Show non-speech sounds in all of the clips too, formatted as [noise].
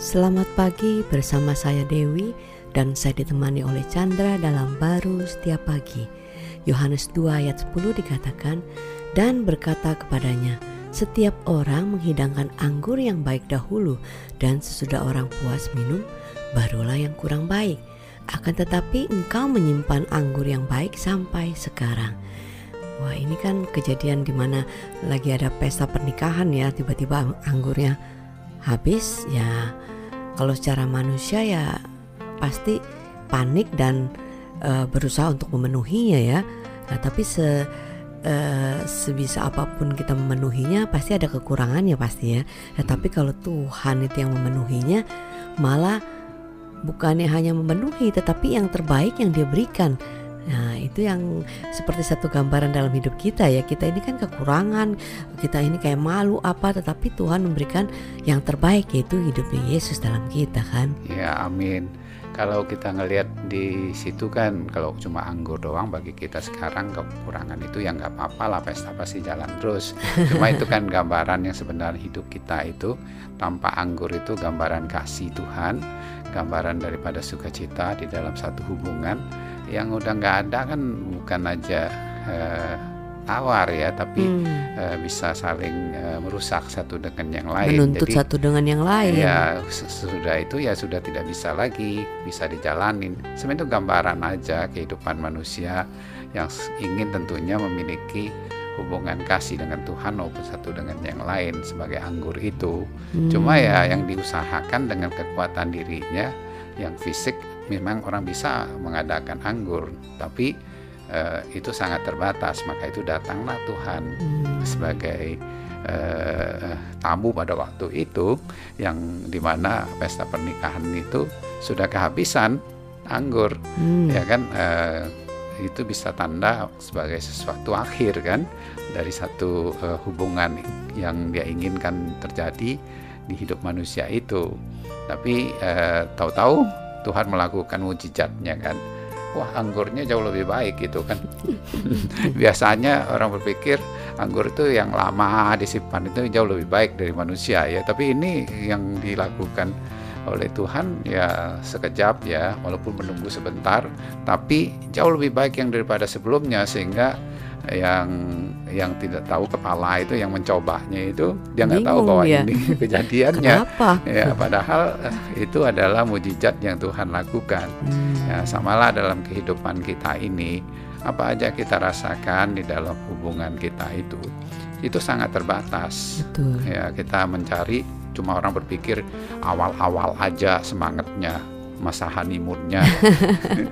Selamat pagi bersama saya Dewi dan saya ditemani oleh Chandra dalam baru setiap pagi. Yohanes 2 ayat 10 dikatakan, dan berkata kepadanya, setiap orang menghidangkan anggur yang baik dahulu dan sesudah orang puas minum, barulah yang kurang baik. Akan tetapi engkau menyimpan anggur yang baik sampai sekarang. Wah ini kan kejadian di mana lagi ada pesta pernikahan ya tiba-tiba anggurnya habis ya kalau secara manusia ya pasti panik dan uh, berusaha untuk memenuhinya ya. Nah, tapi se uh, sebisa apa pun kita memenuhinya pasti ada kekurangannya pasti ya. Nah, tapi kalau Tuhan itu yang memenuhinya malah bukannya hanya memenuhi tetapi yang terbaik yang dia berikan. Itu yang seperti satu gambaran dalam hidup kita ya. Kita ini kan kekurangan, kita ini kayak malu apa, tetapi Tuhan memberikan yang terbaik yaitu hidupnya Yesus dalam kita kan. Ya, amin. Kalau kita ngelihat di situ kan kalau cuma anggur doang bagi kita sekarang kekurangan itu yang nggak apa-apa lah pesta pasti jalan terus. Cuma itu kan gambaran yang sebenarnya hidup kita itu tanpa anggur itu gambaran kasih Tuhan, gambaran daripada sukacita di dalam satu hubungan yang udah nggak ada kan bukan aja uh, tawar ya tapi hmm. uh, bisa saling uh, merusak satu dengan yang lain menuntut Jadi, satu dengan yang lain ya sudah itu ya sudah tidak bisa lagi bisa dijalanin sebenarnya itu gambaran aja kehidupan manusia yang ingin tentunya memiliki hubungan kasih dengan Tuhan maupun satu dengan yang lain sebagai anggur itu hmm. cuma ya yang diusahakan dengan kekuatan dirinya yang fisik memang orang bisa mengadakan anggur, tapi uh, itu sangat terbatas. Maka itu datanglah Tuhan hmm. sebagai uh, tamu pada waktu itu, yang di mana pesta pernikahan itu sudah kehabisan anggur, hmm. ya kan? Uh, itu bisa tanda sebagai sesuatu akhir kan dari satu uh, hubungan yang dia inginkan terjadi di hidup manusia itu. Tapi uh, tahu-tahu Tuhan melakukan mujizatnya kan? Wah anggurnya jauh lebih baik gitu kan? [laughs] Biasanya orang berpikir anggur itu yang lama disimpan itu jauh lebih baik dari manusia ya. Tapi ini yang dilakukan oleh Tuhan ya sekejap ya walaupun menunggu sebentar tapi jauh lebih baik yang daripada sebelumnya sehingga yang yang tidak tahu kepala itu yang mencobanya itu dia nggak tahu bahwa ya. ini [laughs] kejadiannya Kenapa? ya padahal eh, itu adalah mujizat yang Tuhan lakukan hmm. ya samalah dalam kehidupan kita ini apa aja kita rasakan di dalam hubungan kita itu itu sangat terbatas Betul. ya kita mencari cuma orang berpikir awal-awal aja semangatnya masa honeymoonnya.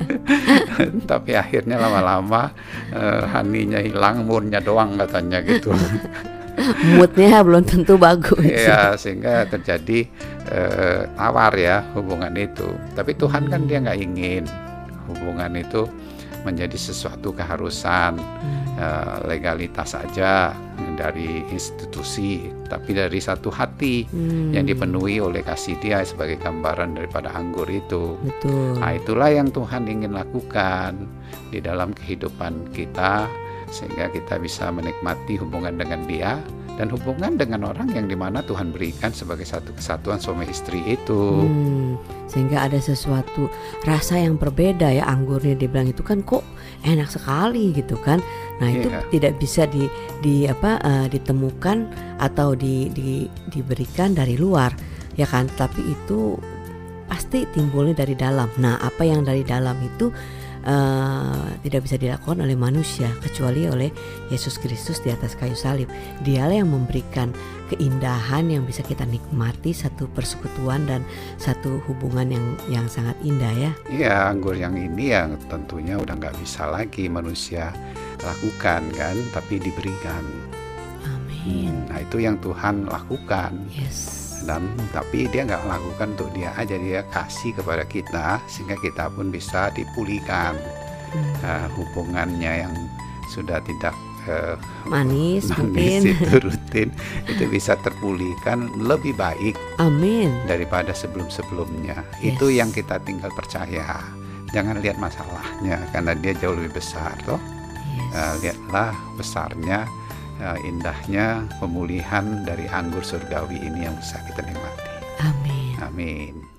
[laughs] Tapi akhirnya lama-lama uh, honeynya hilang moodnya doang katanya gitu. [laughs] Moodnya belum tentu bagus. Ya sehingga terjadi uh, tawar ya hubungan itu. Tapi Tuhan kan dia nggak ingin hubungan itu menjadi sesuatu keharusan hmm. uh, legalitas saja dari institusi tapi dari satu hati hmm. yang dipenuhi oleh kasih dia sebagai gambaran daripada anggur itu Betul. nah itulah yang Tuhan ingin lakukan di dalam kehidupan kita sehingga kita bisa menikmati hubungan dengan dia dan hubungan dengan orang yang di mana Tuhan berikan sebagai satu kesatuan suami istri itu. Hmm, sehingga ada sesuatu rasa yang berbeda ya anggurnya dibilang itu kan kok enak sekali gitu kan. Nah itu yeah. tidak bisa di, di apa uh, ditemukan atau di, di, diberikan dari luar ya kan. Tapi itu pasti timbulnya dari dalam. Nah apa yang dari dalam itu uh, tidak bisa dilakukan oleh manusia kecuali oleh Yesus Kristus di atas kayu salib. Dialah yang memberikan keindahan yang bisa kita nikmati satu persekutuan dan satu hubungan yang yang sangat indah ya. Iya, anggur yang ini yang tentunya udah nggak bisa lagi manusia lakukan kan, tapi diberikan. Amin. Hmm, nah itu yang Tuhan lakukan. Yes dan tapi dia nggak lakukan untuk dia aja dia kasih kepada kita sehingga kita pun bisa dipulihkan hmm. uh, hubungannya yang sudah tidak uh, manis, [laughs] manis itu rutin itu bisa terpulihkan lebih baik amin daripada sebelum-sebelumnya yes. itu yang kita tinggal percaya jangan lihat masalahnya karena dia jauh lebih besar toh yes. uh, lihatlah besarnya indahnya pemulihan dari anggur surgawi ini yang bisa kita nikmati. Amin. Amin. Amin.